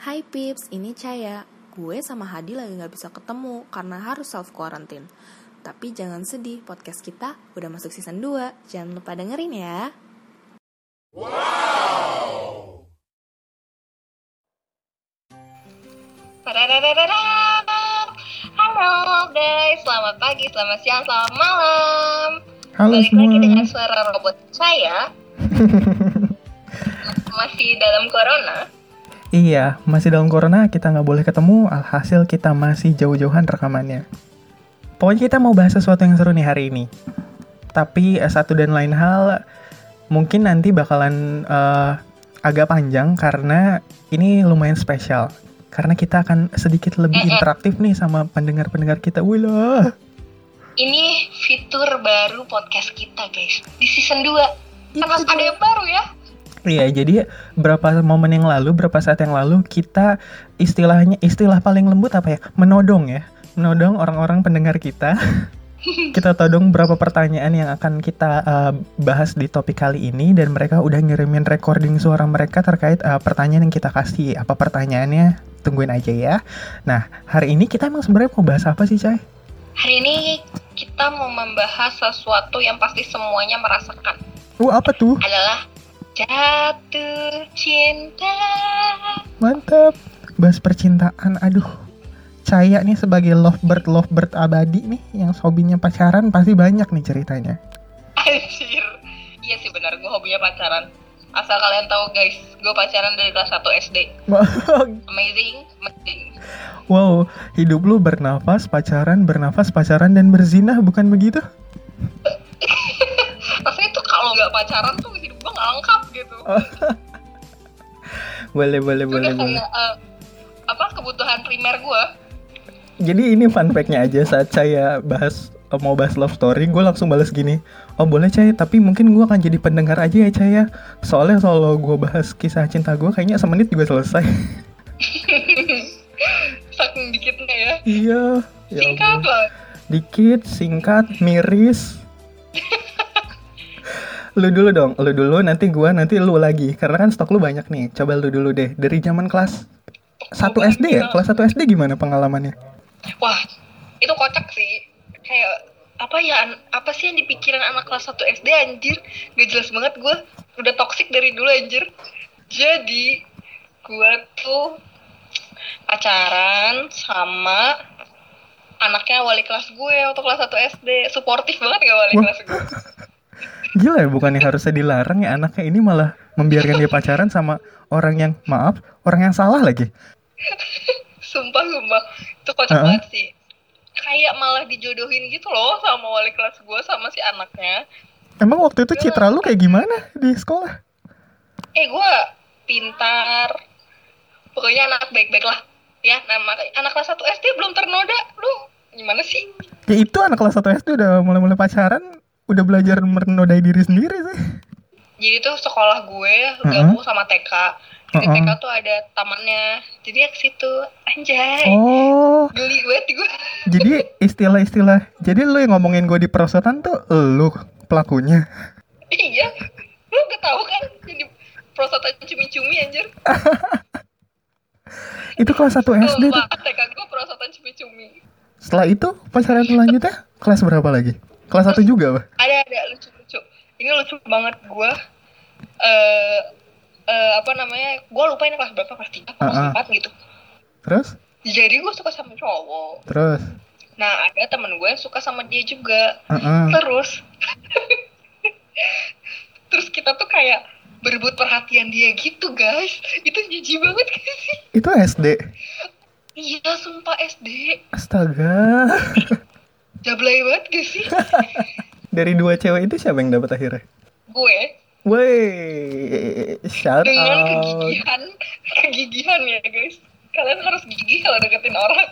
Hai Pips, ini Caya. Gue sama Hadi lagi gak bisa ketemu karena harus self quarantine. Tapi jangan sedih, podcast kita udah masuk season 2. Jangan lupa dengerin ya. Tadadadadadam. Halo guys, selamat pagi, selamat siang, selamat malam. Halo Balik semua. lagi dengan suara robot saya. Masih dalam corona. Iya, masih dalam corona kita nggak boleh ketemu, alhasil kita masih jauh-jauhan rekamannya. Pokoknya kita mau bahas sesuatu yang seru nih hari ini. Tapi eh, satu dan lain hal, mungkin nanti bakalan eh, agak panjang karena ini lumayan spesial. Karena kita akan sedikit lebih interaktif nih sama pendengar-pendengar kita. Wih Ini fitur baru podcast kita guys. Di season 2. Kan harus ada yang baru ya. Iya, jadi berapa momen yang lalu, berapa saat yang lalu kita istilahnya istilah paling lembut apa ya? Menodong ya. Menodong orang-orang pendengar kita. kita todong berapa pertanyaan yang akan kita uh, bahas di topik kali ini dan mereka udah ngirimin recording suara mereka terkait uh, pertanyaan yang kita kasih. Apa pertanyaannya? Tungguin aja ya. Nah, hari ini kita emang sebenarnya mau bahas apa sih, Cai? Hari ini kita mau membahas sesuatu yang pasti semuanya merasakan. Uh, apa tuh? Adalah jatuh cinta. Mantap. Bahas percintaan. Aduh. Caya nih sebagai lovebird lovebird abadi nih yang hobinya pacaran pasti banyak nih ceritanya. Anjir. Iya sih benar, gue hobinya pacaran. Asal kalian tahu guys, gue pacaran dari kelas 1 SD. Amazing, amazing. wow, hidup lu bernafas, pacaran, bernafas, pacaran dan berzinah bukan begitu? Rasanya tuh kalau nggak pacaran tuh lengkap gitu. Boleh, boleh, Itu boleh, boleh. kayak eh, apa kebutuhan primer gue. Jadi ini fun fact-nya aja saat saya bahas mau bahas love story, gue langsung balas gini. Oh boleh Caya, tapi mungkin gue akan jadi pendengar aja ya Caya. Soalnya kalau gue bahas kisah cinta gue kayaknya semenit juga selesai. Saking dikitnya ya. iya. ya Singkat ampun. lah. Dikit, singkat, miris. lu dulu dong, lu dulu nanti gua nanti lu lagi. Karena kan stok lu banyak nih. Coba lu dulu deh. Dari zaman kelas 1 SD ya? Kelas 1 SD gimana pengalamannya? Wah, itu kocak sih. Kayak apa ya apa sih yang dipikiran anak kelas 1 SD anjir gak jelas banget gue udah toxic dari dulu anjir jadi gue tuh pacaran sama anaknya wali kelas gue waktu kelas 1 SD suportif banget gak wali Wah. kelas gue Gila ya, bukannya harusnya dilarang ya anaknya ini malah membiarkan dia pacaran sama orang yang maaf, orang yang salah lagi. sumpah sumpah. Itu kocak Uh-uh. banget sih. Kayak malah dijodohin gitu loh sama wali kelas gue sama si anaknya. Emang waktu itu citra lu kayak gimana di sekolah? eh gue pintar. Pokoknya anak baik-baik lah. Ya nama anak kelas 1 SD belum ternoda. Lu gimana sih? Ya itu anak kelas 1 SD udah mulai-mulai pacaran, udah belajar menodai diri sendiri sih. jadi tuh sekolah gue gabung sama TK di Mm-mm. TK tuh ada tamannya jadi ya ke situ anjay Oh, geli banget gue jadi istilah-istilah. Jadi lu yang ngomongin gue di perosotan tuh lu pelakunya. iya lu gak tahu kan jadi prosotan cumi-cumi anjir Itu kelas 1 SD tuh. TK gue prosotan cumi-cumi Setelah itu pacaran selanjutnya kelas berapa lagi? Kelas 1 juga, Pak? ada ada lucu-lucu ini lucu banget gue eh eh, apa namanya gue lupa ini kelas berapa kelas tiga kelas Uh-uh. empat gitu Terus? jadi gue suka sama cowok Terus? nah ada temen gue yang suka sama dia juga Heeh. terus terus kita tuh kayak berebut perhatian dia gitu guys itu jijik banget gak sih Itu SD. iya sumpah SD Astaga. jablay banget gak sih Dari dua cewek itu siapa yang dapat akhirnya? gue Woi, shout dengan out. kegigihan kegigihan ya guys kalian harus gigih kalau deketin orang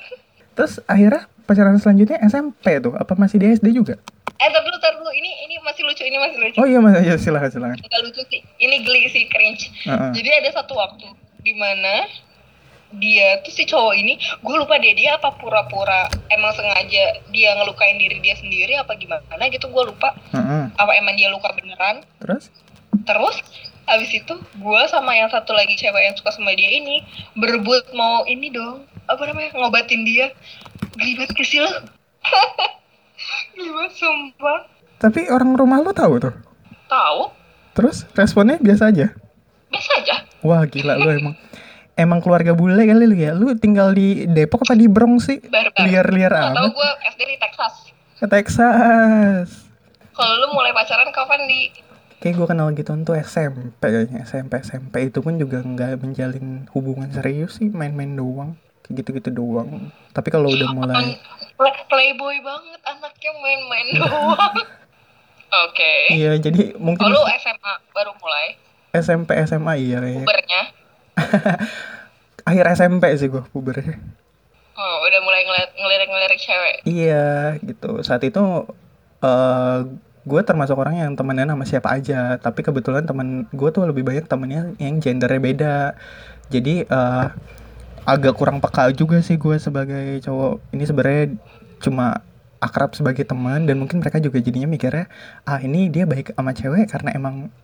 Terus akhirnya pacaran selanjutnya SMP tuh? Apa masih di SD juga? Eh, tar dulu, tar dulu. Ini ini masih lucu, ini masih lucu. Oh iya, mas, ya, silakan silakan. Agak lucu sih. Ini geli sih, cringe. Heeh. Jadi ada satu waktu di mana dia tuh si cowok ini, gue lupa deh dia apa pura-pura emang sengaja dia ngelukain diri dia sendiri apa gimana gitu gue lupa. Heeh. Apa emang dia luka beneran? Terus? Terus Abis itu gue sama yang satu lagi cewek yang suka sama dia ini berebut mau ini dong apa namanya ngobatin dia Gilibat ke sih lo sumpah Tapi orang rumah lu tahu tuh. Tahu Terus responnya biasa aja. biasa aja Wah gila lu emang. Emang keluarga bule kali lu ya. Lu tinggal di Depok apa di Bronx sih? Liar-liar tahu amat. gue SD di Texas. Ke Texas. kalau lu mulai pacaran kapan di? Kayak gue kenal gitu tuh SMP kayaknya. SMP SMP itu pun juga nggak menjalin hubungan serius sih. Main-main doang. Kayak gitu-gitu doang. Tapi kalau udah mulai Play- playboy banget anaknya main-main doang. Oke. Iya jadi mungkin kalau lu SMA baru mulai? SMP SMA iya kayaknya pubernya akhir SMP sih gue pubernya. Oh, udah mulai ngelirik-ngelirik cewek? Iya gitu. Saat itu eh gue termasuk orang yang temenan sama siapa aja. Tapi kebetulan temen gue tuh lebih banyak temennya yang gendernya beda. Jadi eh agak kurang peka juga sih gue sebagai cowok. Ini sebenarnya cuma akrab sebagai teman dan mungkin mereka juga jadinya mikirnya ah ini dia baik sama cewek karena emang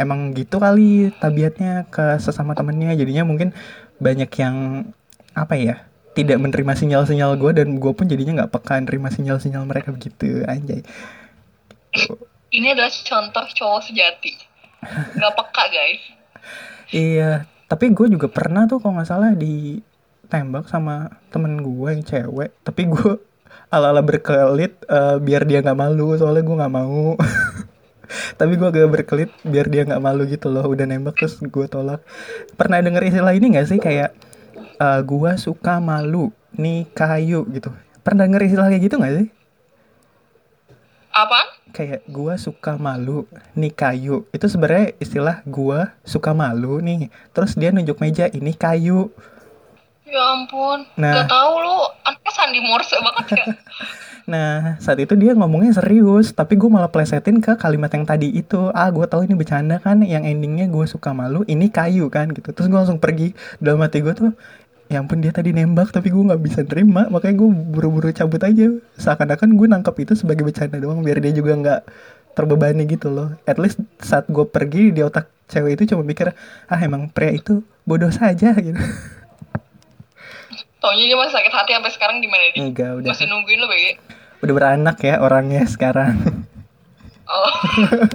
emang gitu kali tabiatnya ke sesama temennya jadinya mungkin banyak yang apa ya tidak menerima sinyal-sinyal gue dan gue pun jadinya nggak peka nerima sinyal-sinyal mereka begitu anjay ini adalah contoh cowok sejati nggak peka guys Iya, tapi gue juga pernah tuh kalau nggak salah ditembak sama temen gue yang cewek. Tapi gue ala-ala berkelit eh, biar dia nggak malu, soalnya gue nggak mau. tapi gue agak berkelit biar dia nggak malu gitu loh. Udah nembak terus gue tolak. Pernah denger istilah ini nggak sih kayak eh, gue suka malu, nih kayu gitu. Pernah denger istilah kayak gitu nggak sih? apa kayak gua suka malu nih kayu itu sebenarnya istilah gua suka malu nih terus dia nunjuk meja ini kayu ya ampun Nah. nggak tahu lu anaknya Sandi Morse banget ya nah saat itu dia ngomongnya serius tapi gue malah plesetin ke kalimat yang tadi itu. Ah gue tahu ini bercanda kan yang endingnya gue suka malu ini kayu kan gitu. Terus gue langsung pergi. Dalam hati gue tuh ya ampun dia tadi nembak tapi gue nggak bisa terima makanya gue buru-buru cabut aja. Seakan-akan gue nangkep itu sebagai bercanda doang biar dia juga nggak terbebani gitu loh. At least saat gue pergi di otak cewek itu cuma mikir ah emang pria itu bodoh saja gitu Taunya dia masih sakit hati sampai sekarang gimana dia? Enggak udah. Masih nungguin lu bege udah beranak ya orangnya sekarang. Oh.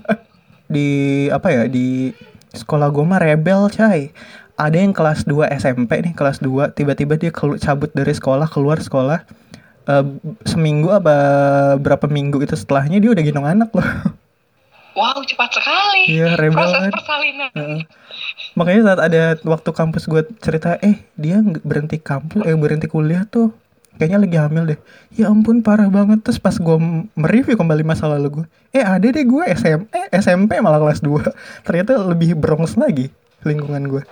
Di apa ya di sekolah gue mah rebel cai ada yang kelas 2 SMP nih kelas 2 tiba-tiba dia cabut dari sekolah keluar sekolah. Eh, seminggu apa berapa minggu itu setelahnya dia udah gendong anak loh wow cepat sekali. Iya, proses kan. persalinan. Heeh. makanya saat ada waktu kampus gue cerita eh dia berhenti kampus eh berhenti kuliah tuh kayaknya lagi hamil deh. Ya ampun parah banget. Terus pas gue mereview kembali masa lalu gue eh ada deh gue SM, eh, SMP malah kelas 2 ternyata lebih bronx lagi lingkungan gue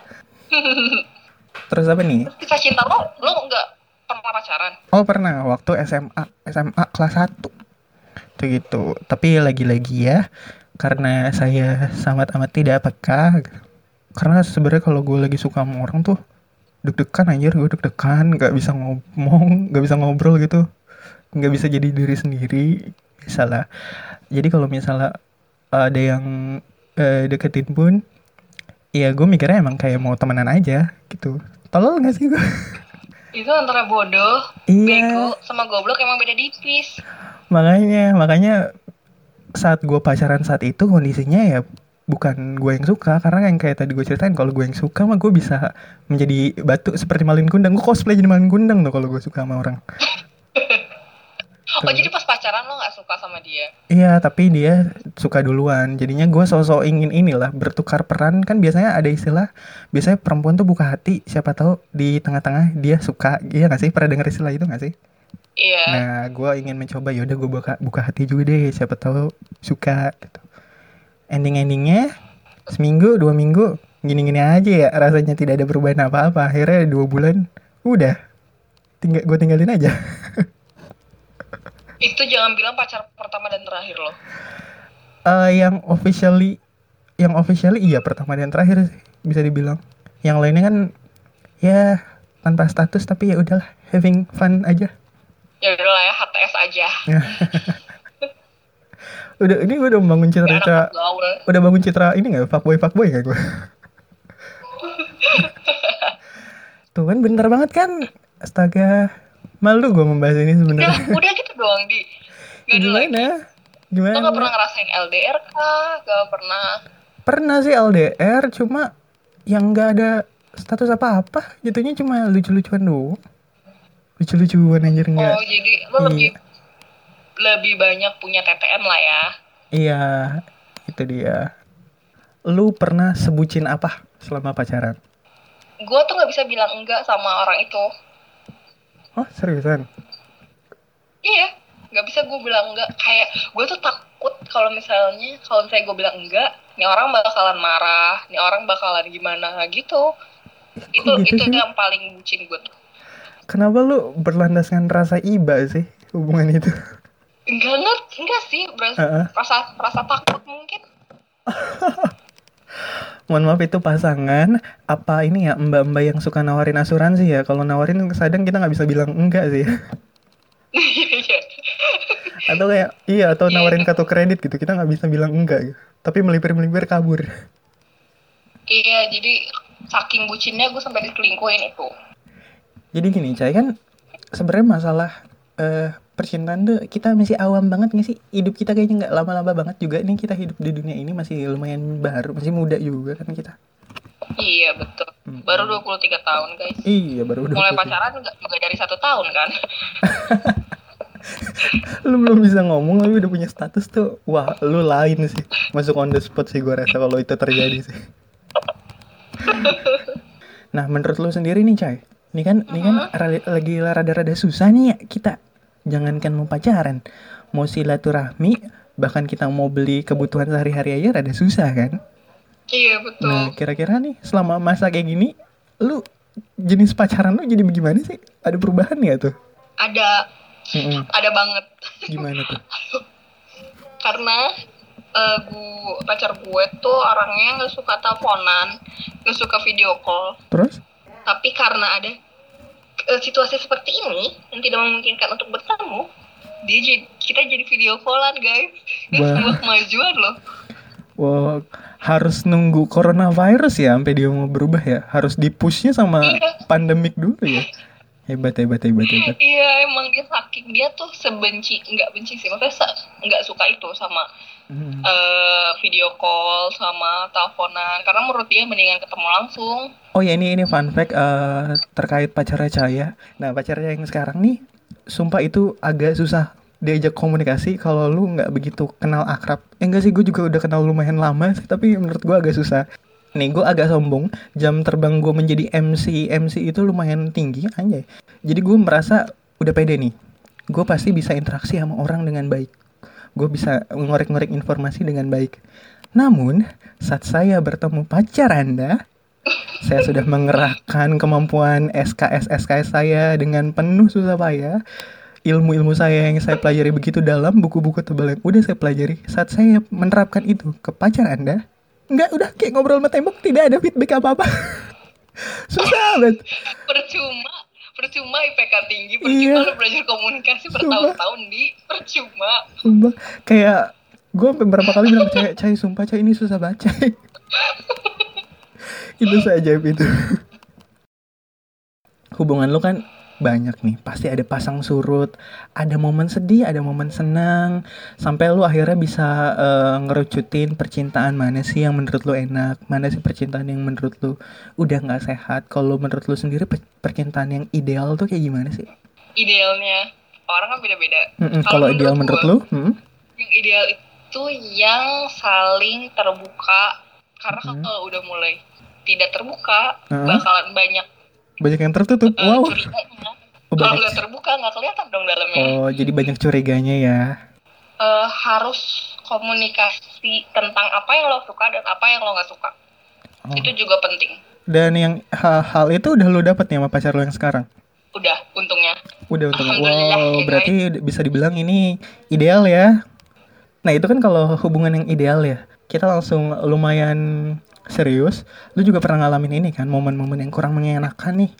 terus apa nih? Kisah cinta lo lo nggak pernah pacaran? Oh pernah. Waktu SMA SMA kelas 1 itu gitu. Tapi lagi-lagi ya karena saya sangat amat tidak peka. Karena sebenarnya kalau gue lagi suka sama orang tuh deg-degan anjir gue deg-degan nggak bisa ngomong nggak bisa ngobrol gitu. Nggak bisa jadi diri sendiri misalnya jadi kalau misalnya ada yang eh, deketin pun ya gue mikirnya emang kayak mau temenan aja gitu. Tolol gak sih gue itu antara bodoh Iya. bego sama goblok emang beda tipis. Makanya makanya saat gue pacaran saat itu kondisinya ya bukan gue yang suka. Karena yang kayak tadi gue ceritain kalau gue yang suka mah gue bisa menjadi batu seperti malin kundang. Gue cosplay jadi malin kundang tuh kalau gue suka sama orang. Oh jadi pas pacaran lo nggak suka sama dia? Iya tapi dia suka duluan. Jadinya gue sosok ingin inilah bertukar peran. Kan biasanya ada istilah biasanya perempuan tuh buka hati siapa tahu di tengah-tengah dia suka. Iya gak sih? Pernah denger istilah itu gak sih iya Nah, gue ingin mencoba yaudah gue buka buka hati juga deh, siapa tahu suka gitu. Ending-endingnya seminggu dua minggu gini-gini aja ya rasanya tidak ada perubahan apa-apa. Akhirnya dua bulan udah tinggal gue tinggalin aja. itu jangan bilang pacar pertama dan terakhir lo Eh yang officially yang officially iya pertama dan terakhir bisa dibilang. Yang lainnya kan ya tanpa status tapi ya udahlah having fun aja. Ya udahlah ya HTS aja Udah ini gue udah membangun citra Kayak citra udah bangun citra ini nggak fuckboy fuckboy nggak gue? Tuh kan bentar banget kan. Astaga. Malu gue membahas ini udah sebenarnya. udah gitu doang di Gak lagi Gimana? lo Gimana? gak pernah ngerasain LDR kah gak pernah Pernah sih LDR cuma yang nggak ada status apa-apa. Jatuhnya cuma lucu-lucuan doang. Lucu-lucuan anjir nggak. oh jadi lo lebih lebih banyak punya TTM lah ya Iya, itu dia. Lu pernah sebutin apa selama pacaran? gue tuh nggak bisa bilang enggak sama orang itu Oh, seriusan? iya nggak bisa gue bilang enggak kayak gue tuh takut kalau misalnya kalau misalnya gue bilang enggak nih orang bakalan marah nih orang bakalan gimana gitu itu gitu itu sih? yang paling bucin gue tuh Kenapa lu berlandaskan rasa iba sih hubungan itu? enggak ngerti enggak sih berasa Heeh. rasa rasa takut mungkin Mohon maaf itu pasangan apa ini ya mbak-mbak yang suka nawarin asuransi ya? Kalau nawarin kadang kita nggak bisa bilang enggak sih. iya iya Atau kayak iya atau Iya, nawarin kartu kredit gitu kita nggak bisa bilang enggak. Gitu. Tapi melipir-melipir kabur. iya jadi saking bucinnya gue sampai diselingkuhin itu Jadi gini, Cai kan sebenarnya masalah eh percintaan tuh kita masih awam banget gak sih? Hidup kita kayaknya nggak lama-lama banget juga nih kita hidup di dunia ini masih lumayan baru, masih muda juga kan kita. iya betul Hmm. baru 23 tahun guys Iya, baru udah. mulai pacaran nggak nggak dari satu tahun kan Lu belum bisa ngomong tapi udah punya status tuh. Wah, lu lain sih. Masuk on the spot sih gua rasa kalau itu terjadi sih. Nah, menurut lu sendiri nih, Cai. Ini kan ini kan rali- lagi rada-rada susah nih ya kita. Jangankan mau pacaran, mau silaturahmi, bahkan kita mau beli kebutuhan sehari-hari aja rada susah kan? iya betul Nah, kira-kira nih selama masa kayak gini, lu jenis pacaran lu jadi bagaimana sih? Ada perubahan nggak tuh? ada Mm-mm. ada banget Gimana tuh? karena eh gue pacar gue tuh orangnya nggak suka teleponan nggak suka video call Terus? tapi karena ada eh, situasi seperti ini yang tidak memungkinkan untuk bertemu dia jadi kita jadi video callan guys itu Wah. sebuah kemajuan loh Wow, harus nunggu coronavirus ya sampai dia mau berubah ya. Harus dipushnya sama Iya. pandemik dulu ya. Hebat, hebat, hebat, hebat. iya emang dia saking dia tuh sebenci nggak benci sih maksudnya nggak suka itu sama Hmm. eh, video call sama teleponan karena menurut dia mendingan ketemu langsung Oh ya ini ini fun fact eh, terkait pacarnya Caya. Nah pacarnya yang sekarang nih, sumpah itu agak susah diajak komunikasi kalau lu nggak begitu kenal akrab. Ya enggak sih, gue juga udah kenal lumayan lama sih, tapi menurut gue agak susah. Nih gue agak sombong, jam terbang gue menjadi MC MC itu lumayan tinggi anjay. Jadi gue merasa udah pede nih. Gue pasti bisa interaksi sama orang dengan baik. Gue bisa ngorek-ngorek informasi dengan baik. Namun, saat saya bertemu pacar Anda, saya sudah mengerahkan kemampuan SKS SKS saya dengan penuh susah payah. Ilmu-ilmu saya yang saya pelajari begitu dalam, buku-buku tebal yang udah saya pelajari. Saat saya menerapkan itu ke pacar Anda, nggak udah kayak ngobrol sama tembok, tidak ada feedback apa-apa. susah banget. percuma percuma IPK tinggi Iya. percuma lu belajar komunikasi bertahun-tahun di percuma Sumpah, kayak gue beberapa kali bilang cai, cai sumpah cai ini susah baca. itu saja itu. Hubungan lu kan banyak nih, pasti ada pasang surut, ada momen sedih, ada momen senang, sampai lu akhirnya bisa eh, ngerucutin percintaan mana sih yang menurut lu enak, mana sih percintaan yang menurut lu udah nggak sehat. Kalau menurut lu sendiri per- percintaan yang ideal tuh kayak gimana sih? idealnya orang kan beda-beda Mm-mm, Kalau Kalau ideal menurut menurut lu? mm? yang ideal itu yang saling terbuka karena Mhm. kalau udah mulai tidak terbuka Heeh. bakalan banyak banyak yang tertutup. eh, wow. curiganya Oh, kalau nggak terbuka nggak kelihatan dong dalamnya Oh, jadi banyak curiganya ya. Eh, harus komunikasi tentang apa yang lo suka dan apa yang lo nggak suka Oh. itu juga penting Dan yang hal-hal itu udah lu dapet nih sama pacar lu yang sekarang? udah untungnya Udah Alhamdulillah, wow, ya, berarti bisa dibilang ini ideal ya. Nah, itu kan kalau hubungan yang ideal ya. Kita langsung lumayan serius. Lu juga pernah ngalamin ini kan, momen-momen yang kurang mengenakan nih.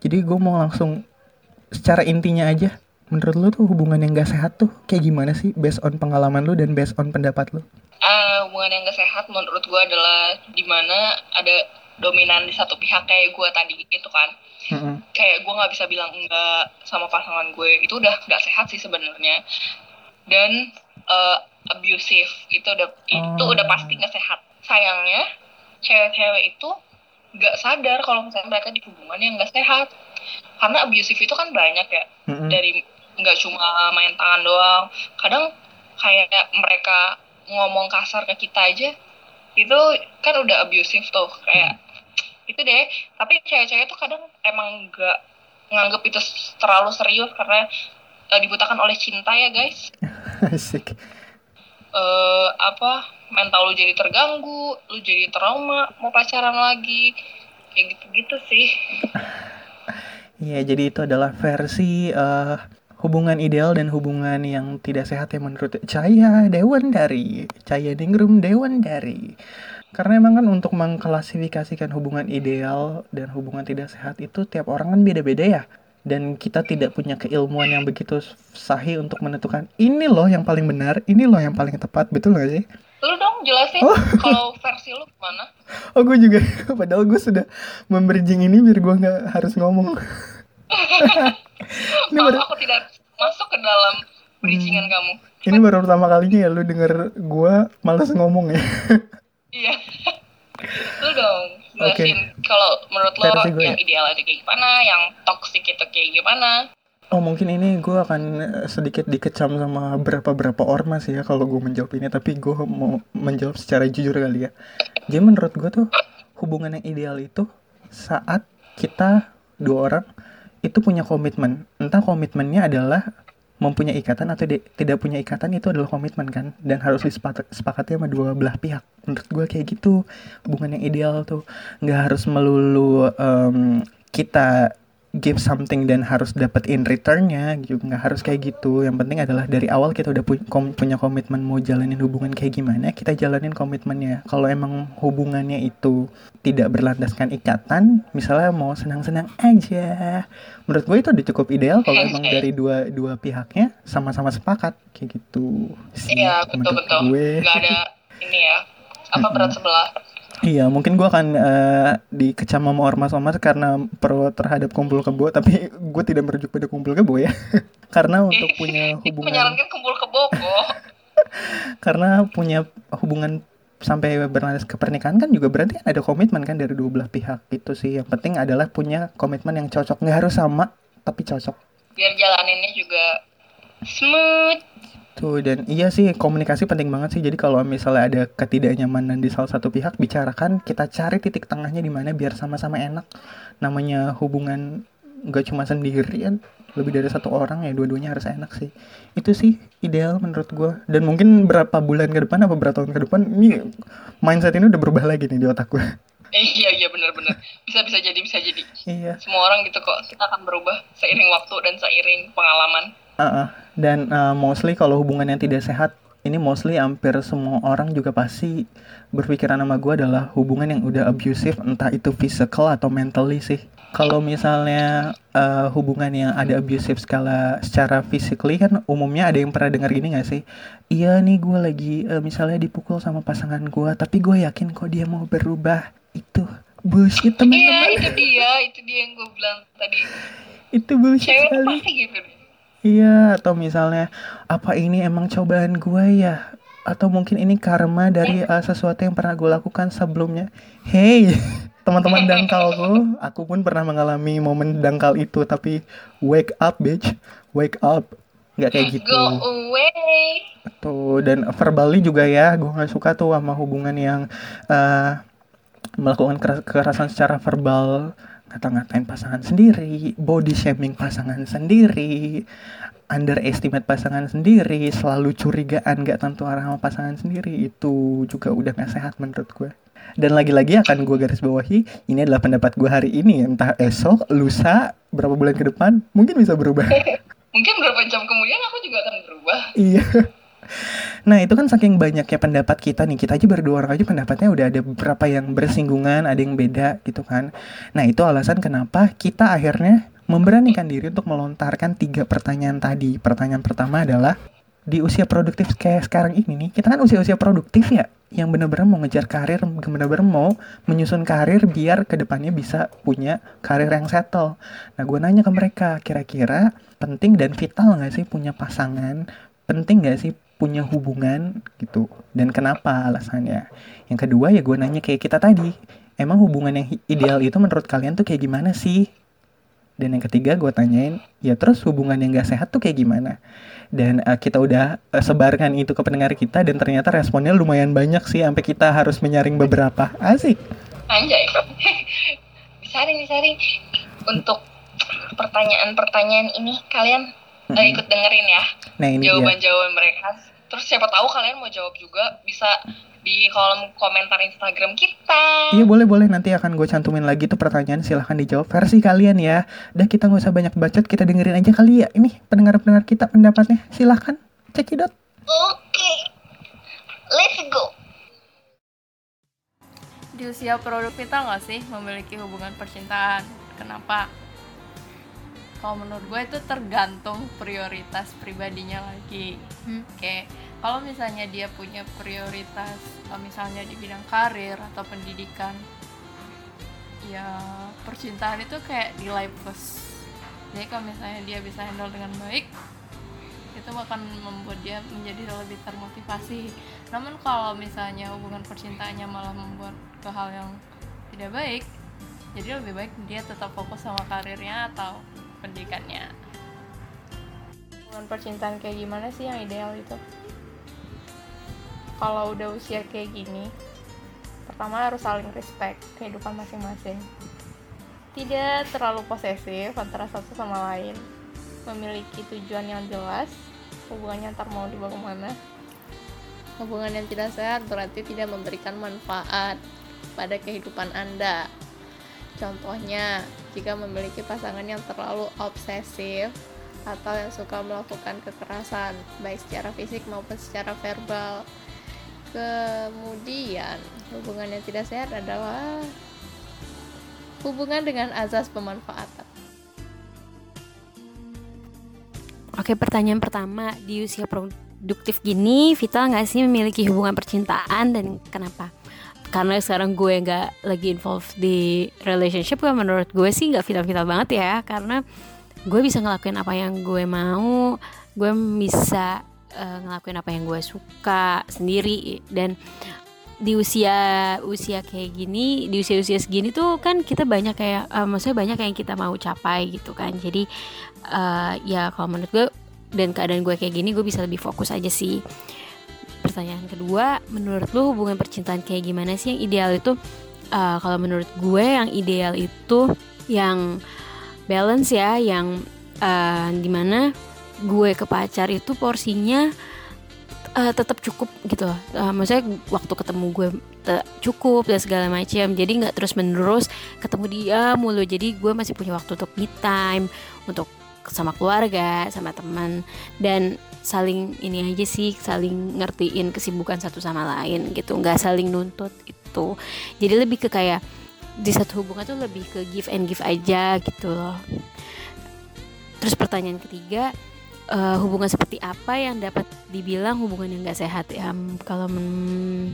Jadi gue mau langsung secara intinya aja menurut lu tuh hubungan yang gak sehat tuh kayak gimana sih based on pengalaman lu dan based on pendapat lu Ah, hubungan yang gak sehat menurut gue adalah di mana ada dominan di satu pihak kayak gue tadi gitu kan Mm-mm. kayak gue nggak bisa bilang enggak sama pasangan gue itu udah nggak sehat sih sebenarnya dan eh, abusive itu udah itu Oh. udah pasti nggak sehat sayangnya cewek-cewek itu nggak sadar kalau misalnya mereka di hubungan yang nggak sehat. Karena abusive itu kan banyak ya. Mm-mm. dari nggak cuma main tangan doang. Kadang kayak mereka ngomong kasar ke kita aja itu kan udah abusive tuh. Kayak itu deh. Tapi cewek-cewek tuh kadang emang nggak nganggep itu terlalu serius karena eh, dibutakan oleh cinta ya guys. Eh apa mental lu jadi terganggu lu jadi trauma mau pacaran lagi kayak gitu-gitu sih Iya, jadi itu adalah versi eh, hubungan ideal dan hubungan yang tidak sehat ya menurut Cahaya Dewan dari Cahaya Ningrum Dewan dari. Karena emang kan untuk mengklasifikasikan hubungan ideal dan hubungan tidak sehat itu tiap orang kan beda-beda ya. Dan kita tidak punya keilmuan yang begitu sahih untuk menentukan ini loh yang paling benar, ini loh yang paling tepat, betul gak sih? Lu dong jelasin Oh. kalau versi lu gimana Oh gue juga, padahal gue sudah membridging ini biar gue nggak harus ngomong. ini Maaf, baru, aku tidak masuk ke dalam bridgingan Hmm. kamu ini baru pertama kalinya ya lu denger gue males ngomong ya. Iya. lu dong jelasin kalau menurut lo yang ya? ideal itu kayak gimana, yang toxic itu kayak gimana? Oh mungkin ini gue akan eh, sedikit dikecam sama berapa-berapa ormas ya kalau gue menjawab ini tapi gue mau menjawab secara jujur kali ya. Jadi menurut gue tuh hubungan yang ideal itu saat kita dua orang itu punya komitmen. Entah komitmennya adalah mempunyai ikatan atau tidak punya ikatan itu adalah komitmen kan dan harus disepakati sama dua belah pihak. Menurut gue kayak gitu hubungan yang ideal tuh nggak harus melulu em, kita give something dan harus dapat in returnnya gitu nggak harus kayak gitu yang penting adalah dari awal kita udah kom- punya komitmen mau jalanin hubungan kayak gimana kita jalanin komitmennya kalau emang hubungannya itu tidak berlandaskan ikatan misalnya mau senang-senang aja menurut gue itu udah cukup ideal kalau emang dari dua dua pihaknya sama-sama sepakat kayak gitu sih Iya, betul menurut betul. gue Gak ada ini ya. Apa berat sebelah? Iya, mungkin gua akan eh, dikecam sama ormas-ormas karena pro terhadap kumpul kebo, tapi gue tidak merujuk pada kumpul kebo ya. karena untuk punya hubungan, menyarankan kumpul kebo kok. karena punya hubungan sampai berlanjut ke pernikahan kan juga berarti kan ada komitmen kan dari dua belah pihak gitu sih. Yang penting adalah punya komitmen yang cocok, nggak harus sama tapi cocok. Biar jalaninnya juga smooth. Tuh dan iya sih komunikasi penting banget sih. Jadi kalau misalnya ada ketidaknyamanan di salah satu pihak bicarakan, kita cari titik tengahnya di mana biar sama-sama enak. Namanya hubungan nggak cuma sendirian, lebih dari satu orang ya dua-duanya harus enak sih. Itu sih ideal menurut gua. Dan mungkin berapa bulan ke depan apa berapa tahun ke depan ini mindset ini udah berubah lagi nih di otak gua. Eh, iya iya benar-benar. Bisa bisa jadi bisa jadi. iya. Semua orang gitu kok. Kita akan berubah seiring waktu dan seiring pengalaman. Uh-uh. Dan uh, mostly kalau hubungan yang tidak sehat, ini mostly hampir semua orang juga pasti berpikiran sama gue adalah hubungan yang udah abusive, entah itu physical atau mentally sih. Kalau misalnya uh, hubungan yang ada abusive skala secara physically kan umumnya ada yang pernah dengar gini gak sih? Iya nih gue lagi uh, misalnya dipukul sama pasangan gue, tapi gue yakin kok dia mau berubah. Itu bullshit Iya teman-teman. itu dia, itu dia yang gue bilang tadi. Itu bullshit Cewek sekali. pasti gitu deh. Iya, atau misalnya apa ini emang cobaan gue ya? Atau mungkin ini karma dari uh, sesuatu yang pernah gue lakukan sebelumnya. Hey, teman-teman dangkalku, aku pun pernah mengalami momen dangkal itu, tapi wake up, bitch, wake up. Nggak kayak gitu. Go away. Tuh, dan verbally juga ya, gue nggak suka tuh sama hubungan yang eh, melakukan keras- kekerasan secara verbal, ngata-ngatain pasangan sendiri, body shaming pasangan sendiri, underestimate pasangan sendiri, selalu curigaan gak tentu arah sama pasangan sendiri, itu juga udah gak sehat menurut gue. Dan lagi-lagi akan gue garis bawahi, ini adalah pendapat gue hari ini, entah esok, lusa, berapa bulan ke depan, mungkin bisa berubah. Mungkin beberapa jam kemudian aku juga akan berubah. Iya. Nah itu kan saking banyaknya pendapat kita nih Kita aja berdua orang aja pendapatnya udah ada beberapa yang bersinggungan Ada yang beda gitu kan Nah itu alasan kenapa kita akhirnya memberanikan diri untuk melontarkan tiga pertanyaan tadi. Pertanyaan pertama adalah di usia produktif kayak sekarang ini nih, kita kan usia-usia produktif ya, yang bener-bener mau ngejar karir, bener-bener mau menyusun karir biar ke depannya bisa punya karir yang settle. Nah, gue nanya ke mereka, kira-kira penting dan vital nggak sih punya pasangan? Penting nggak sih punya hubungan gitu? Dan kenapa alasannya? Yang kedua ya gue nanya kayak kita tadi, emang hubungan yang ideal itu menurut kalian tuh kayak gimana sih? Dan yang ketiga gue tanyain, ya terus hubungan yang gak sehat tuh kayak gimana? Dan uh, kita udah uh, sebarkan itu ke pendengar kita dan ternyata responnya lumayan banyak sih sampai kita harus menyaring beberapa. Asik. Anjay. disaring, disaring. Untuk pertanyaan-pertanyaan ini kalian mm -hmm. ikut dengerin ya. Nah, ini jawaban-jawaban mereka. Terus siapa tahu kalian mau jawab juga bisa di kolom komentar Instagram kita. Iya boleh boleh nanti akan gue cantumin lagi tuh pertanyaan silahkan dijawab versi kalian ya. Dah kita nggak usah banyak bacot kita dengerin aja kali ya. Ini pendengar pendengar kita pendapatnya silahkan cekidot. Oke, let's go. Di usia produk kita nggak sih memiliki hubungan percintaan? Kenapa? Kalau menurut gue itu tergantung prioritas pribadinya lagi. Hmm. Kayak kalau misalnya dia punya prioritas kalau misalnya di bidang karir atau pendidikan ya percintaan itu kayak nilai plus jadi kalau misalnya dia bisa handle dengan baik itu akan membuat dia menjadi lebih termotivasi namun kalau misalnya hubungan percintaannya malah membuat ke hal yang tidak baik jadi lebih baik dia tetap fokus sama karirnya atau pendidikannya. Hubungan percintaan kayak gimana sih yang ideal itu? Kalau udah usia kayak gini pertama harus saling respect kehidupan masing-masing. Tidak terlalu posesif antara satu sama lain. Memiliki tujuan yang jelas hubungannya ntar mau dibawa ke mana. Hubungan yang tidak sehat berarti tidak memberikan manfaat pada kehidupan anda. Contohnya jika memiliki pasangan yang terlalu obsesif atau yang suka melakukan kekerasan baik secara fisik maupun secara verbal Kemudian, hubungan yang tidak sehat adalah hubungan dengan azas pemanfaatan. Oke, pertanyaan pertama di usia produktif gini, vital nggak sih memiliki hubungan percintaan dan kenapa? Karena sekarang gue nggak lagi involved di relationship, gue menurut gue sih nggak vital-vital banget ya, karena gue bisa ngelakuin apa yang gue mau, gue bisa uh, ngelakuin apa yang gue suka sendiri. Dan di usia usia kayak gini di usia usia segini tuh kan kita banyak kayak uh, maksudnya banyak yang kita mau capai gitu kan. Jadi uh, ya kalau menurut gue dan keadaan gue kayak gini gue bisa lebih fokus aja sih pertanyaan kedua menurut lu hubungan percintaan kayak gimana sih yang ideal itu uh, kalau menurut gue yang ideal itu yang balance ya yang uh, di mana gue ke pacar itu porsinya uh, tetap cukup gitu loh. Uh, maksudnya waktu ketemu gue cukup dan segala macam. Jadi nggak terus menerus ketemu dia mulu. Jadi gue masih punya waktu untuk me time, untuk sama keluarga, sama teman dan saling ini aja sih saling ngertiin kesibukan satu sama lain gitu. Nggak saling nuntut itu. Jadi lebih ke kayak di satu hubungan tuh lebih ke give and give aja gitu loh. Terus pertanyaan ketiga uh, hubungan seperti apa yang dapat dibilang hubungan yang gak sehat? Ya kalau men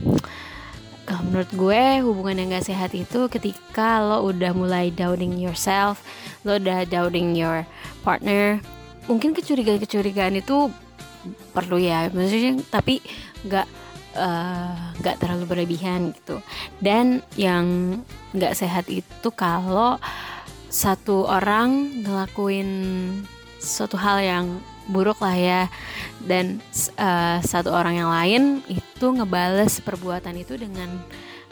kalau menurut gue hubungan yang gak sehat itu ketika lo udah mulai doubting yourself lo udah doubting your partner mungkin kecurigaan-kecurigaan itu perlu ya. Maksudnya tapi nggak eh, nggak uh, terlalu berlebihan gitu. Dan yang nggak sehat itu kalau satu orang ngelakuin suatu hal yang buruk lah ya. Dan uh, satu orang yang lain itu ngebales perbuatan itu dengan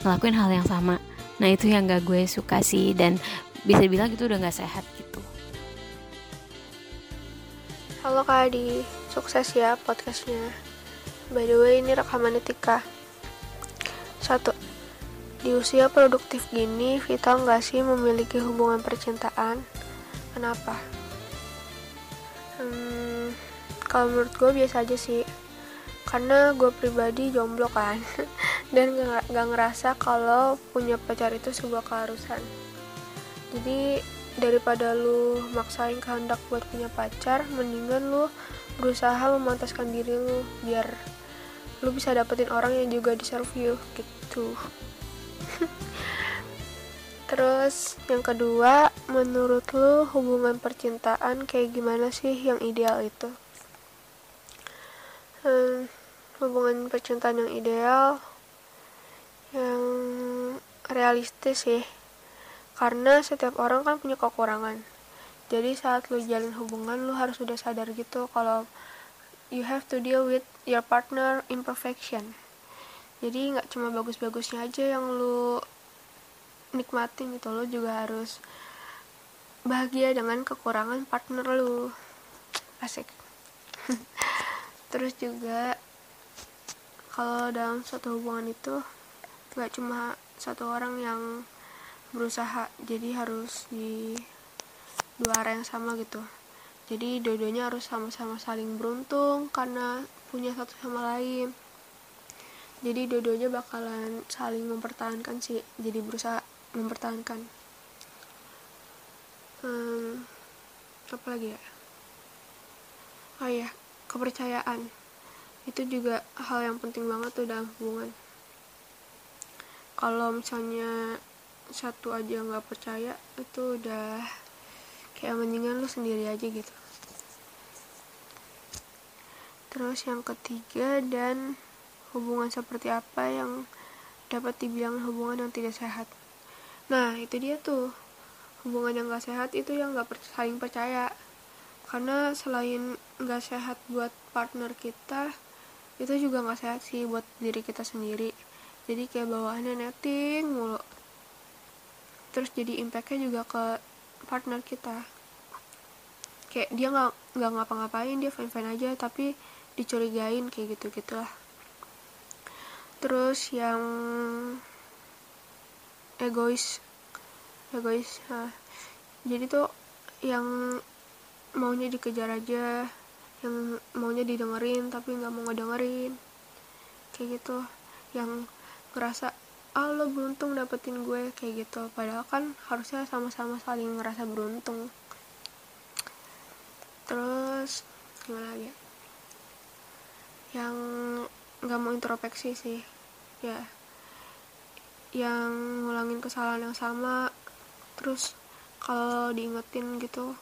ngelakuin hal yang sama. Nah itu yang gak gue suka sih. Dan bisa bilang itu udah gak sehat gitu. Halo kak Adi sukses ya podcastnya. By the way ini rekaman Tika. Satu di usia produktif gini vital gak sih memiliki hubungan percintaan? Kenapa? Hmm, kalau menurut gue biasa aja sih. Karena gue pribadi jomblo kan. Dan gak ngerasa kalau punya pacar itu sebuah keharusan. Jadi daripada lu maksain kehendak buat punya pacar mendingan lu berusaha memantaskan diri lu biar lu bisa dapetin orang yang juga deserve you gitu. Terus yang kedua menurut lu hubungan percintaan kayak gimana sih yang ideal itu? Hmm, hubungan percintaan yang ideal yang realistis sih. Karena setiap orang kan punya kekurangan jadi saat lu jalan hubungan lu harus sudah sadar gitu kalau you have to deal with your partner imperfection. Jadi nggak cuma bagus-bagusnya aja yang lu nikmatin gitu lo juga harus bahagia dengan kekurangan partner lu. Asik. Terus juga kalau dalam suatu hubungan itu nggak cuma satu orang yang berusaha jadi harus di dua arah yang sama gitu. Jadi dua-duanya harus sama-sama saling beruntung karena punya satu sama lain. Jadi dua-duanya bakalan saling mempertahankan sih. Jadi berusaha mempertahankan. Hmm, apa lagi ya? Oh ya kepercayaan. Itu juga hal yang penting banget tuh dalam hubungan. Kalau misalnya satu aja nggak percaya itu udah kayak mendingan lu sendiri aja gitu. Terus yang ketiga dan hubungan seperti apa yang dapat dibilang hubungan yang tidak sehat? Nah itu dia tuh. Hubungan yang gak sehat itu yang gak saling percaya. Karena selain gak sehat buat partner kita itu juga gak sehat sih buat diri kita sendiri. Jadi kayak bawaannya netting mulu. Terus jadi impactnya juga ke partner kita kayak dia nggak nggak ngapa-ngapain dia fine fine aja tapi dicurigain kayak gitu gitulah terus yang egois egois nah, jadi tuh yang maunya dikejar aja yang maunya didengerin tapi nggak mau ngedengerin kayak gitu. Yang ngerasa ah lo beruntung dapetin gue kayak gitu. Padahal kan harusnya sama-sama saling ngerasa beruntung terus gimana lagi ya? yang nggak mau introspeksi sih ya. Yang ngulangin kesalahan yang sama terus kalau diingetin gitu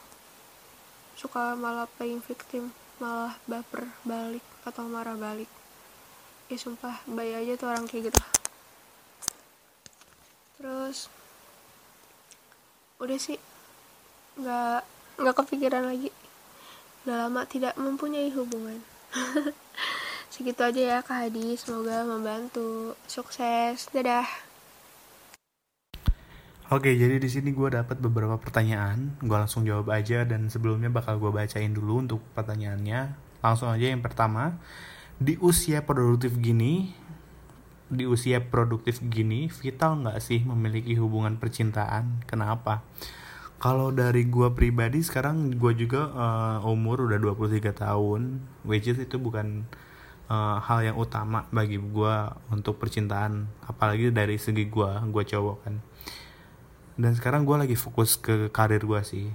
suka malah playing victim malah baper balik atau marah balik. Ya sumpah bayi aja tuh orang kayak gitu. Terus udah sih nggak nggak kepikiran lagi udah lama tidak mempunyai hubungan. Segitu aja ya kak Hadi. Semoga membantu. Sukses. Dadah. Oke, jadi di sini gue dapat beberapa pertanyaan. Gue langsung jawab aja dan sebelumnya bakal gue bacain dulu untuk pertanyaannya. Langsung aja yang pertama. Di usia produktif gini, di usia produktif gini vital nggak sih memiliki hubungan percintaan? Kenapa kalau dari gue pribadi sekarang gue juga uh, umur udah 23 tahun which is itu bukan uh, hal yang utama bagi gue untuk percintaan apalagi dari segi gue gue cowok kan. Dan sekarang gue lagi fokus ke karir gue sih.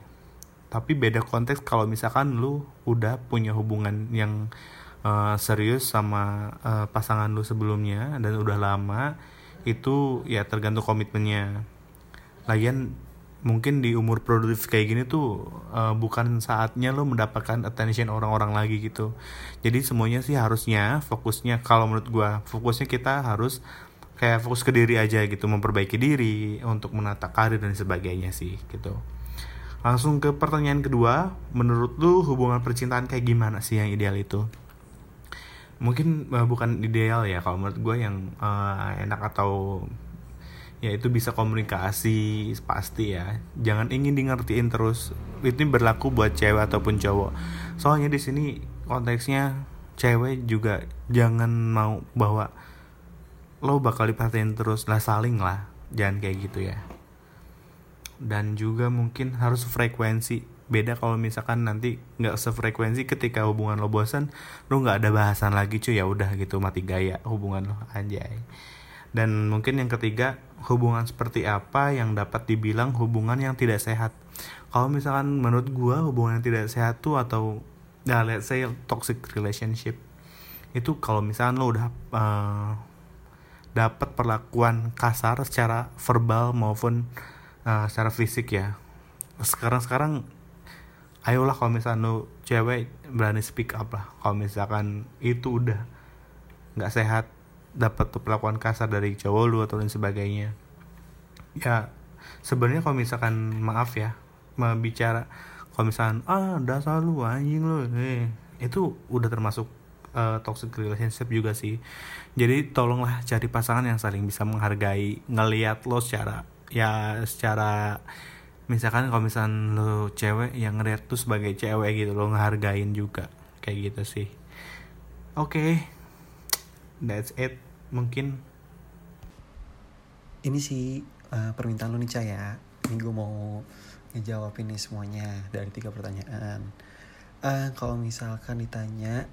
Tapi beda konteks kalau misalkan lu udah punya hubungan yang uh, serius sama uh, pasangan lu sebelumnya dan udah lama itu ya tergantung komitmennya. Lagian mungkin di umur produktif kayak gini tuh uh, bukan saatnya lo mendapatkan attention orang-orang lagi gitu. Jadi semuanya sih harusnya fokusnya kalau menurut gue fokusnya kita harus kayak fokus ke diri aja gitu memperbaiki diri untuk menata karir dan sebagainya sih gitu. Langsung ke pertanyaan kedua menurut lu hubungan percintaan kayak gimana sih yang ideal itu? Mungkin uh, bukan ideal ya kalau menurut gue yang uh, enak atau ya itu bisa komunikasi pasti ya. Jangan ingin di ngertiin terus. Ini berlaku buat cewek ataupun cowok. Soalnya di sini konteksnya cewek juga jangan mau bahwa lo bakal diperhatiin terus. Lah saling lah. Jangan kayak gitu ya. Dan juga mungkin harus frekuensi. Beda kalau misalkan nanti nggak sefrekuensi ketika hubungan lo bosan lo nggak ada bahasan lagi cuy. Ya udah gitu mati gaya hubungan lo. Anjay dan mungkin yang ketiga hubungan seperti apa yang dapat dibilang hubungan yang tidak sehat? Kalau misalkan menurut gua hubungan yang tidak sehat tuh atau ya let's say toxic relationship itu kalau misalkan lo udah uh, dapat perlakuan kasar secara verbal maupun uh, secara fisik ya. Sekarang sekarang ayolah kalau misalkan lo cewek berani speak up lah. Kalau misalkan itu udah nggak sehat dapat perlakuan kasar dari cowok lu atau lain sebagainya. Ya sebenarnya kalau misalkan maaf ya bicara kalau misalkan ah dasar lu anjing lu eh itu udah termasuk uh, toxic relationship juga sih. Jadi tolonglah cari pasangan yang saling bisa menghargai ngelihat lo secara ya secara misalkan kalau misalkan lo cewek yang ngeliat tuh sebagai cewek gitu lo ngehargain juga kayak gitu sih. Oke. okay that's it. Mungkin. Ini sih uh, permintaan lo nih Cah ya. Ini gue mau ngejawab ini semuanya dari tiga pertanyaan. Uh, kalau misalkan ditanya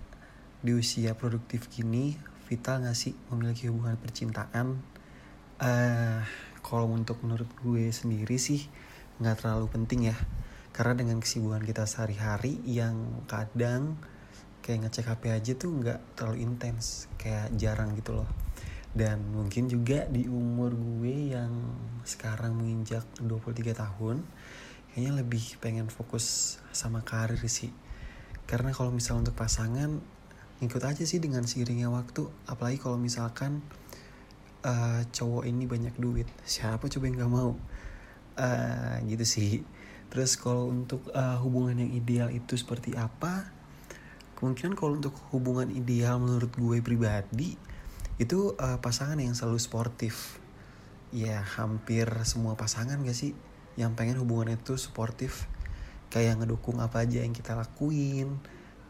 di usia produktif gini vital gak sih memiliki hubungan percintaan? Uh, kalau untuk menurut gue sendiri sih nggak terlalu penting ya. Karena dengan kesibukan kita sehari-hari yang kadang kayak ngecek HP aja tuh nggak terlalu intens kayak jarang gitu loh. Dan mungkin juga di umur gue yang sekarang menginjak 23 tahun kayaknya lebih pengen fokus sama karir sih. Karena kalau misal untuk pasangan ikut aja sih dengan seiringnya waktu. Apalagi kalau misalkan uh, cowok ini banyak duit siapa coba yang nggak mau? Uh, gitu sih. Terus kalau untuk uh, hubungan yang ideal itu seperti apa kemungkinan kalau untuk hubungan ideal menurut gue pribadi itu uh, pasangan yang selalu sportif. Ya hampir semua pasangan gak sih yang pengen hubungan itu sportif? Kayak ngedukung apa aja yang kita lakuin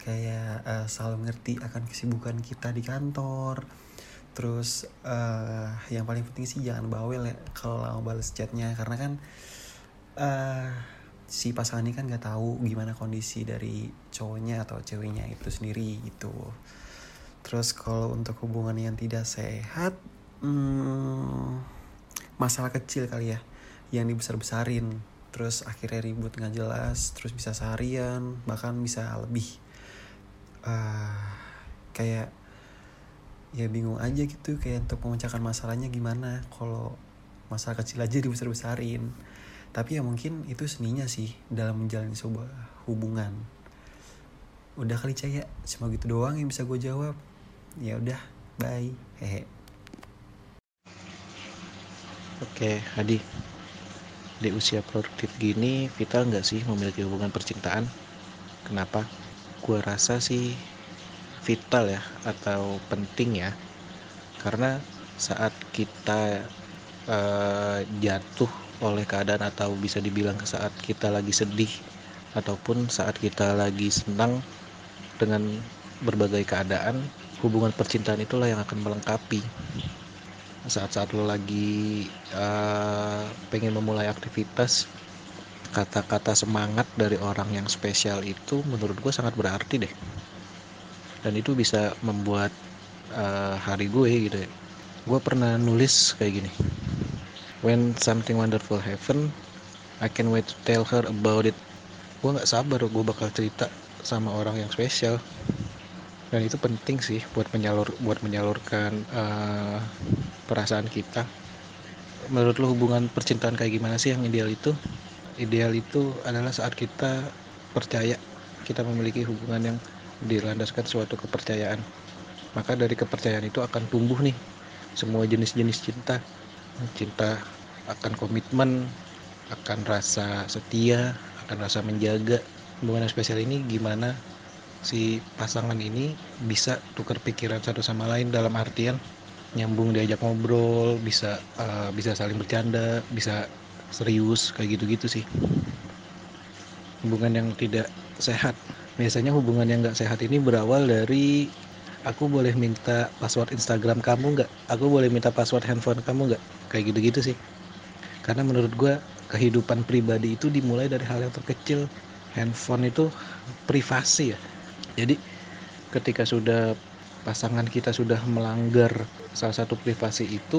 kayak uh, selalu ngerti akan kesibukan kita di kantor. Terus uh, yang paling penting sih jangan bawel ya kalau mau balas chatnya. Karena kan uh, si pasangan ini kan nggak tahu gimana kondisi dari cowoknya atau ceweknya itu sendiri gitu. Terus kalau untuk hubungan yang tidak sehat hmm, masalah kecil kali ya yang dibesar besarin terus akhirnya ribut nggak jelas terus bisa seharian bahkan bisa lebih. Uh, kayak ya bingung aja gitu kayak untuk memecahkan masalahnya gimana. Kalau masalah kecil aja dibesar besarin tapi ya mungkin itu seninya sih dalam menjalani sebuah hubungan udah kali caya cuma gitu doang yang bisa gue jawab ya udah bye hehe Oke, Hadi. Di usia produktif gini, vital nggak sih memiliki hubungan percintaan? Kenapa? Gue rasa sih vital ya, atau penting ya. Karena saat kita uh, jatuh oleh keadaan atau bisa dibilang saat kita lagi sedih ataupun saat kita lagi senang dengan berbagai keadaan hubungan percintaan itulah yang akan melengkapi. Saat-saat lo lagi uh, pengen memulai aktivitas kata-kata semangat dari orang yang spesial itu menurut gue sangat berarti deh. Dan itu bisa membuat uh, hari gue gitu ya. Gue pernah nulis kayak gini when something wonderful happen I can wait to tell her about it. Gue nggak sabar gue bakal cerita sama orang yang spesial dan itu penting sih buat menyalur buat menyalurkan uh, perasaan kita. Menurut lo hubungan percintaan kayak gimana sih yang ideal itu? Ideal itu adalah saat kita percaya kita memiliki hubungan yang dilandaskan suatu kepercayaan. Maka dari kepercayaan itu akan tumbuh nih semua jenis-jenis cinta. Cinta akan komitmen akan rasa setia akan rasa menjaga. Hubungan spesial ini gimana si pasangan ini bisa tukar pikiran satu sama lain dalam artian nyambung diajak ngobrol bisa uh, bisa saling bercanda bisa serius kayak gitu-gitu sih. Hubungan yang tidak sehat. Biasanya hubungan yang nggak sehat ini berawal dari aku boleh minta password Instagram kamu nggak? Aku boleh minta password handphone kamu nggak? Kayak gitu-gitu sih karena menurut gue kehidupan pribadi itu dimulai dari hal yang terkecil. Handphone itu privasi ya. Jadi ketika sudah pasangan kita sudah melanggar salah satu privasi itu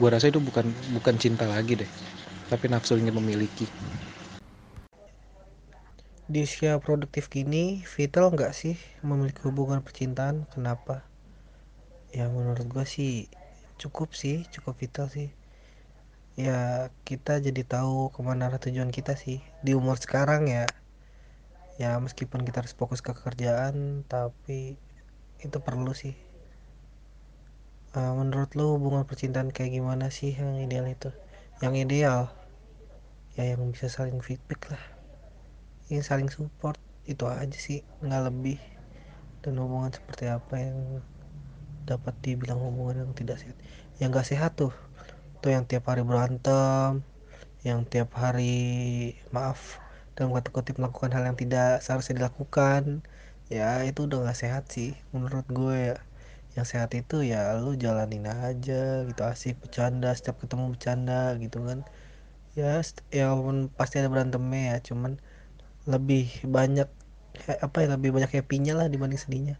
gue rasa itu bukan bukan cinta lagi deh. Tapi nafsu ingin memiliki. Di usia produktif gini vital nggak sih memiliki hubungan percintaan? Kenapa? Ya menurut gue sih cukup sih cukup vital sih ya kita jadi tahu ke mana arah tujuan kita sih. Di umur sekarang ya ya meskipun kita harus fokus ke kerjaan tapi itu perlu sih. Uh, menurut lo hubungan percintaan kayak gimana sih yang ideal itu? Yang ideal? Ya yang bisa saling feedback lah. Yang saling support itu aja sih. Nggak lebih. Dan hubungan seperti apa yang dapat dibilang hubungan yang tidak sehat? Yang gak sehat tuh tuh yang tiap hari berantem yang tiap hari maaf dalam kata kutip melakukan hal yang tidak seharusnya dilakukan. Ya itu udah gak sehat sih menurut gue ya. Yang sehat itu ya lu jalanin aja gitu asik bercanda setiap ketemu bercanda gitu kan. Ya ya walaupun pasti ada berantemnya ya cuman lebih banyak apa ya lebih banyak happy-nya lah dibanding sedihnya.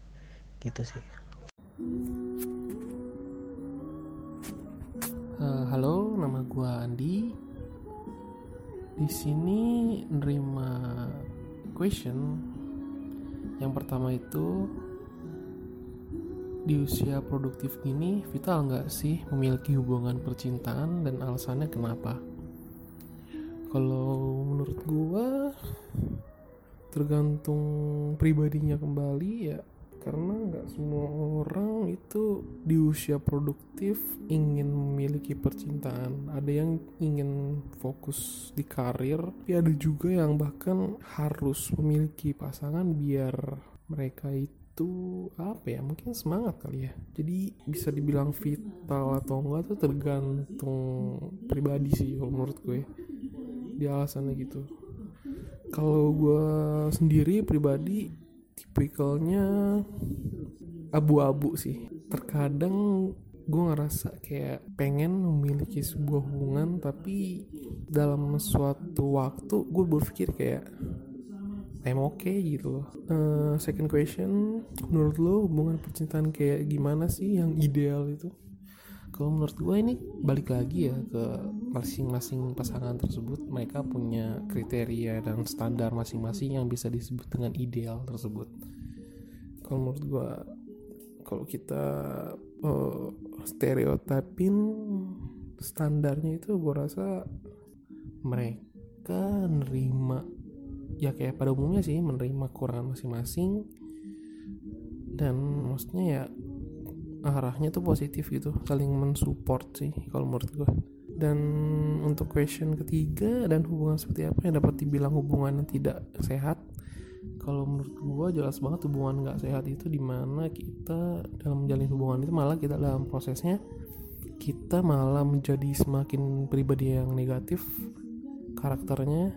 Gitu sih uh, halo nama gua Andi. Di sini nerima question. Yang pertama itu di usia produktif ini vital nggak sih memiliki hubungan percintaan dan alasannya kenapa? Kalau menurut gua tergantung pribadinya kembali ya karena nggak semua orang itu di usia produktif ingin memiliki percintaan. Ada yang ingin fokus di karir tapi ada juga yang bahkan harus memiliki pasangan biar mereka itu apa ya mungkin semangat kali ya. Jadi bisa dibilang vital atau enggak tuh tergantung pribadi sih kalau menurut gue. Di alasannya gitu. Kalau gue sendiri pribadi tipikalnya abu-abu sih. Terkadang gue ngerasa kayak pengen memiliki sebuah hubungan tapi dalam suatu waktu gue berpikir kayak I'm okay gitu loh. Uh, second question menurut lo hubungan percintaan kayak gimana sih yang ideal itu kalau menurut gue ini balik lagi ya ke masing-masing pasangan tersebut mereka punya kriteria dan standar masing-masing yang bisa disebut dengan ideal tersebut. Kalau menurut gue kalau kita uh, stereotipin standarnya itu gue rasa mereka nerima ya kayak pada umumnya sih menerima kekurangan masing-masing. Dan maksudnya ya arahnya tuh positif gitu saling mensupport sih kalau menurut gue dan untuk question ketiga dan hubungan seperti apa yang dapat dibilang hubungan yang tidak sehat? Kalau menurut gue jelas banget hubungan nggak sehat itu di mana kita dalam menjalin hubungan itu malah kita dalam prosesnya kita malah menjadi semakin pribadi yang negatif karakternya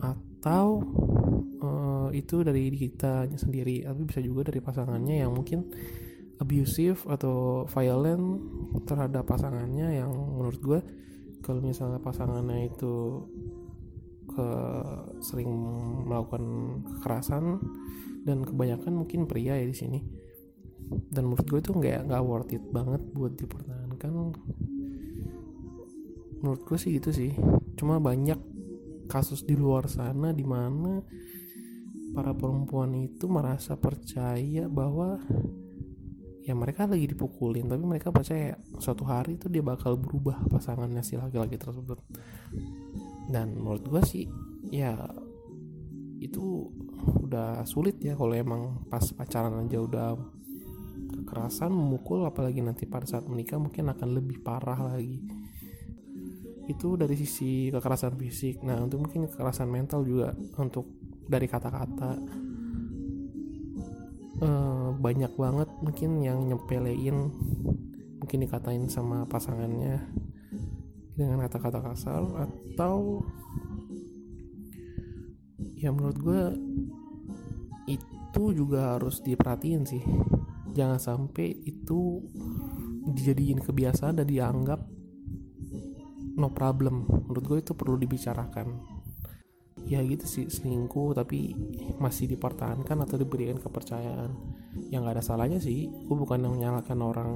atau uh, itu dari kita sendiri tapi bisa juga dari pasangannya yang mungkin abusive atau violent terhadap pasangannya yang menurut gue kalau misalnya pasangannya itu ke sering melakukan kekerasan dan kebanyakan mungkin pria ya di sini. Dan menurut gue itu nggak nggak worth it banget buat dipertahankan. Menurut gue sih gitu sih. Cuma banyak kasus di luar sana di mana para perempuan itu merasa percaya bahwa ya mereka lagi dipukulin tapi mereka percaya suatu hari itu dia bakal berubah pasangannya si laki-laki tersebut. Dan menurut gue sih ya itu udah sulit ya kalau emang pas pacaran aja udah kekerasan memukul apalagi nanti pada saat menikah mungkin akan lebih parah lagi. Itu dari sisi kekerasan fisik. Nah untuk mungkin kekerasan mental juga untuk dari kata-kata uh, banyak banget mungkin yang nyepelein mungkin dikatain sama pasangannya dengan kata-kata kasar atau ya menurut gue itu juga harus diperhatiin sih. Jangan sampai itu dijadiin kebiasaan dan dianggap no problem. Menurut gue itu perlu dibicarakan ya gitu sih selingkuh tapi masih dipertahankan atau diberikan kepercayaan. Yang gak ada salahnya sih gue bukan yang menyalahkan orang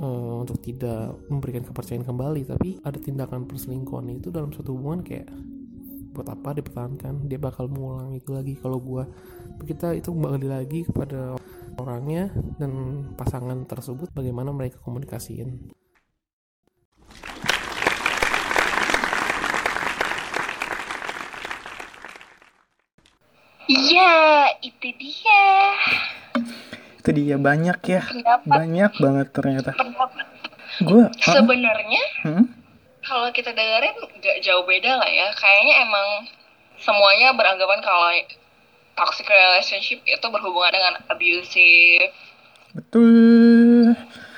uh, untuk tidak memberikan kepercayaan kembali tapi ada tindakan perselingkuhan itu dalam suatu hubungan kayak buat apa dipertahankan? Dia bakal mengulang itu lagi kalau gue kita itu kembali lagi kepada orangnya dan pasangan tersebut bagaimana mereka komunikasiin Iya, itu dia. Itu dia banyak ya. Pendapat. Banyak banget ternyata. Pendapat. Gue Sebenarnya hmm? kalau kita dengerin nggak jauh beda lah ya. Kayaknya emang semuanya beranggapan kalau toxic relationship itu berhubungan dengan abusive. betul.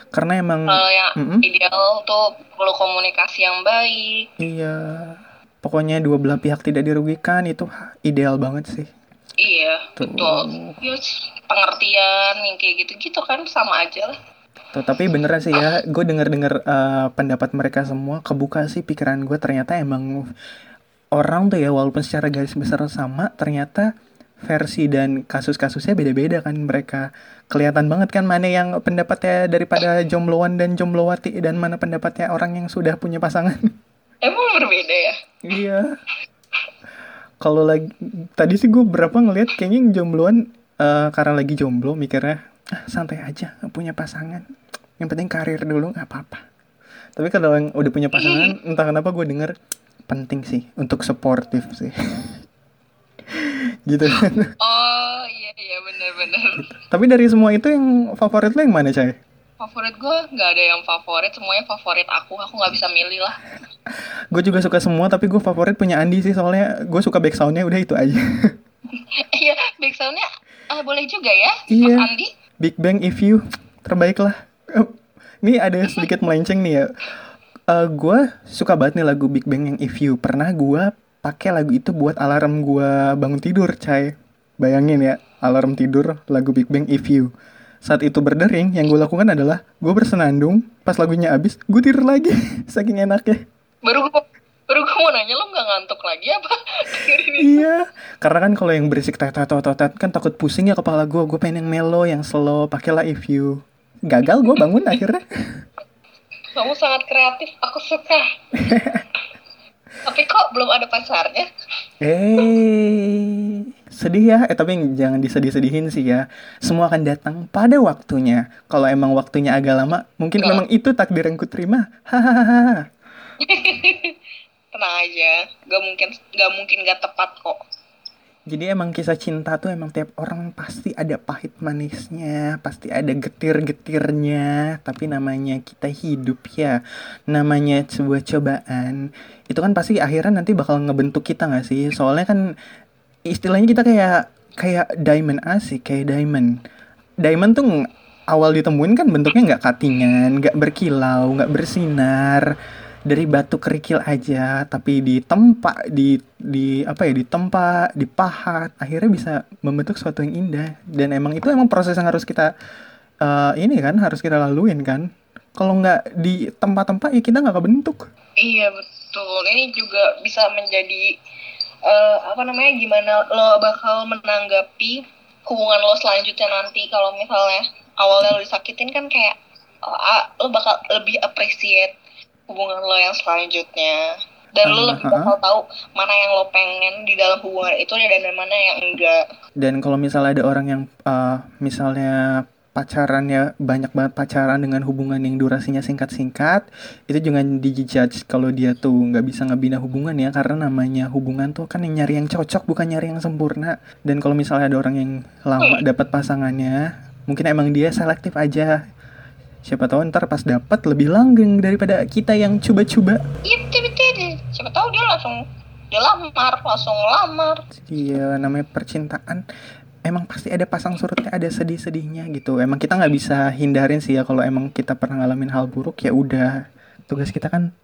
Karena emang Kalau yang Mm-mm. ideal tuh perlu komunikasi yang baik. iya. Pokoknya dua belah pihak tidak dirugikan itu ideal banget sih. Iya, Tuh. betul. Ya, pengertian yang kayak gitu-gitu kan sama aja lah. Tuh, tapi beneran sih ya, gue denger-denger eh, pendapat mereka semua, kebuka sih pikiran gue ternyata emang orang tuh ya walaupun secara garis besar sama, ternyata versi dan kasus-kasusnya beda-beda kan mereka. Kelihatan banget kan mana yang pendapatnya daripada jombloan dan jomblowati dan mana pendapatnya orang yang sudah punya pasangan. Emang berbeda ya? Iya. Kalau lagi tadi sih gue berapa ngeliat kayaknya yang jombloan eh, karena lagi jomblo mikirnya ah, santai aja nggak punya pasangan. Yang penting karir dulu nggak apa-apa. Tapi kalau yang udah punya pasangan entah kenapa gue denger penting sih untuk supportive sih. gitu kan. Oh iya iya benar-benar. Tapi dari semua itu yang favorit lo yang mana Chay? Favorit gue nggak ada yang favorit, semuanya favorit aku. Aku nggak bisa milih lah. Gue juga suka semua tapi gue favorit punya Andi sih soalnya gue suka back soundnya udah itu aja. Iya, back soundnya ah, boleh juga ya, Iya. Mas Andi. Big Bang If You terbaik lah. Eh, Ini ada sedikit melenceng nih ya. Eh gue suka banget nih lagu Big Bang yang If You. Pernah gue pakai lagu itu buat alarm gue bangun tidur, cai. Bayangin ya, alarm tidur lagu Big Bang If You. Saat itu berdering, yang gue lakukan adalah gue bersenandung. Pas lagunya habis, gue tidur lagi. Saking enaknya. Baru gue baru gue mau nanya lo nggak ngantuk lagi apa? Iya, karena kan kalau yang berisik tet tet tet kan takut pusing ya kepala gue. Gue pengen yang mellow, yang slow. Pakailah If You. Gagal gue bangun akhirnya. Kamu sangat kreatif, aku suka. Tapi kok belum ada pacarnya? Eh, sedih ya. Eh tapi jangan disedih-sedihin sih ya. Semua akan datang pada waktunya. Kalau emang waktunya agak lama, mungkin Kok? memang itu takdir yang kuterima. Hahaha. Tenang aja, gak mungkin gak mungkin gak tepat kok. Jadi emang kisah cinta tuh emang tiap orang pasti ada pahit manisnya, pasti ada getir-getirnya. Tapi namanya kita hidup ya, namanya sebuah cobaan. Itu kan pasti akhirnya nanti bakal ngebentuk kita nggak sih? Soalnya kan istilahnya kita kayak kayak diamond asik, kayak diamond. Diamond tuh awal ditemuin kan bentuknya nggak katingan, nggak berkilau, nggak bersinar dari batu kerikil aja tapi ditempa di di apa ya ditempa dipahat akhirnya bisa membentuk sesuatu yang indah. Dan emang itu emang proses yang harus kita eh, ini kan harus kita laluin kan. Kalau nggak di tempat-tempat ya kita nggak kebentuk. Iya betul, ini juga bisa menjadi eh, apa namanya gimana lo bakal menanggapi hubungan lo selanjutnya nanti. Kalau misalnya awalnya lo disakitin kan kayak ah, lo bakal lebih appreciate hubungan lo yang selanjutnya. Dan lo Ah, lebih bakal tahu mana yang lo pengen di dalam hubungan itu dan mana yang enggak. dan kalau misalnya ada orang yang eh, misalnya pacarannya banyak banget pacaran dengan hubungan yang durasinya singkat-singkat itu jangan dijudge kalau dia tuh nggak bisa ngebina hubungan ya karena namanya hubungan tuh kan yang nyari yang cocok bukan nyari yang sempurna. Dan kalau misalnya ada orang yang lama dapat pasangannya mungkin emang dia selektif aja siapa tahu ntar pas dapat lebih langgeng daripada kita yang coba-coba. Iya betul betul. Siapa tahu dia langsung dia lamar langsung lamar. Iya namanya percintaan. Emang pasti ada pasang surutnya ada sedih-sedihnya gitu. Emang kita nggak bisa hindarin sih ya kalau emang kita pernah ngalamin hal buruk ya udah. Tugas kita kan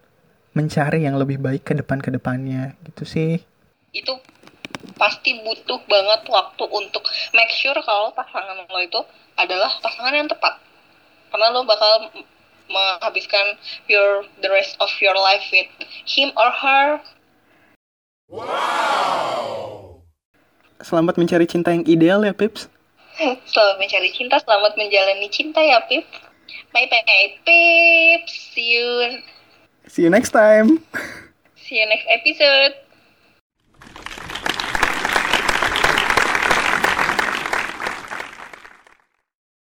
mencari yang lebih baik ke depan ke depannya. Gitu sih. Itu pasti butuh banget waktu untuk make sure kalau pasangan lo itu adalah pasangan yang tepat karena lo bakal menghabiskan your the rest of your life with him or her Selamat mencari cinta yang ideal ya, Pips. Selamat mencari cinta, selamat menjalani cinta ya, Pip. Bye bye, Pip. See you, See you next time. see you next episode.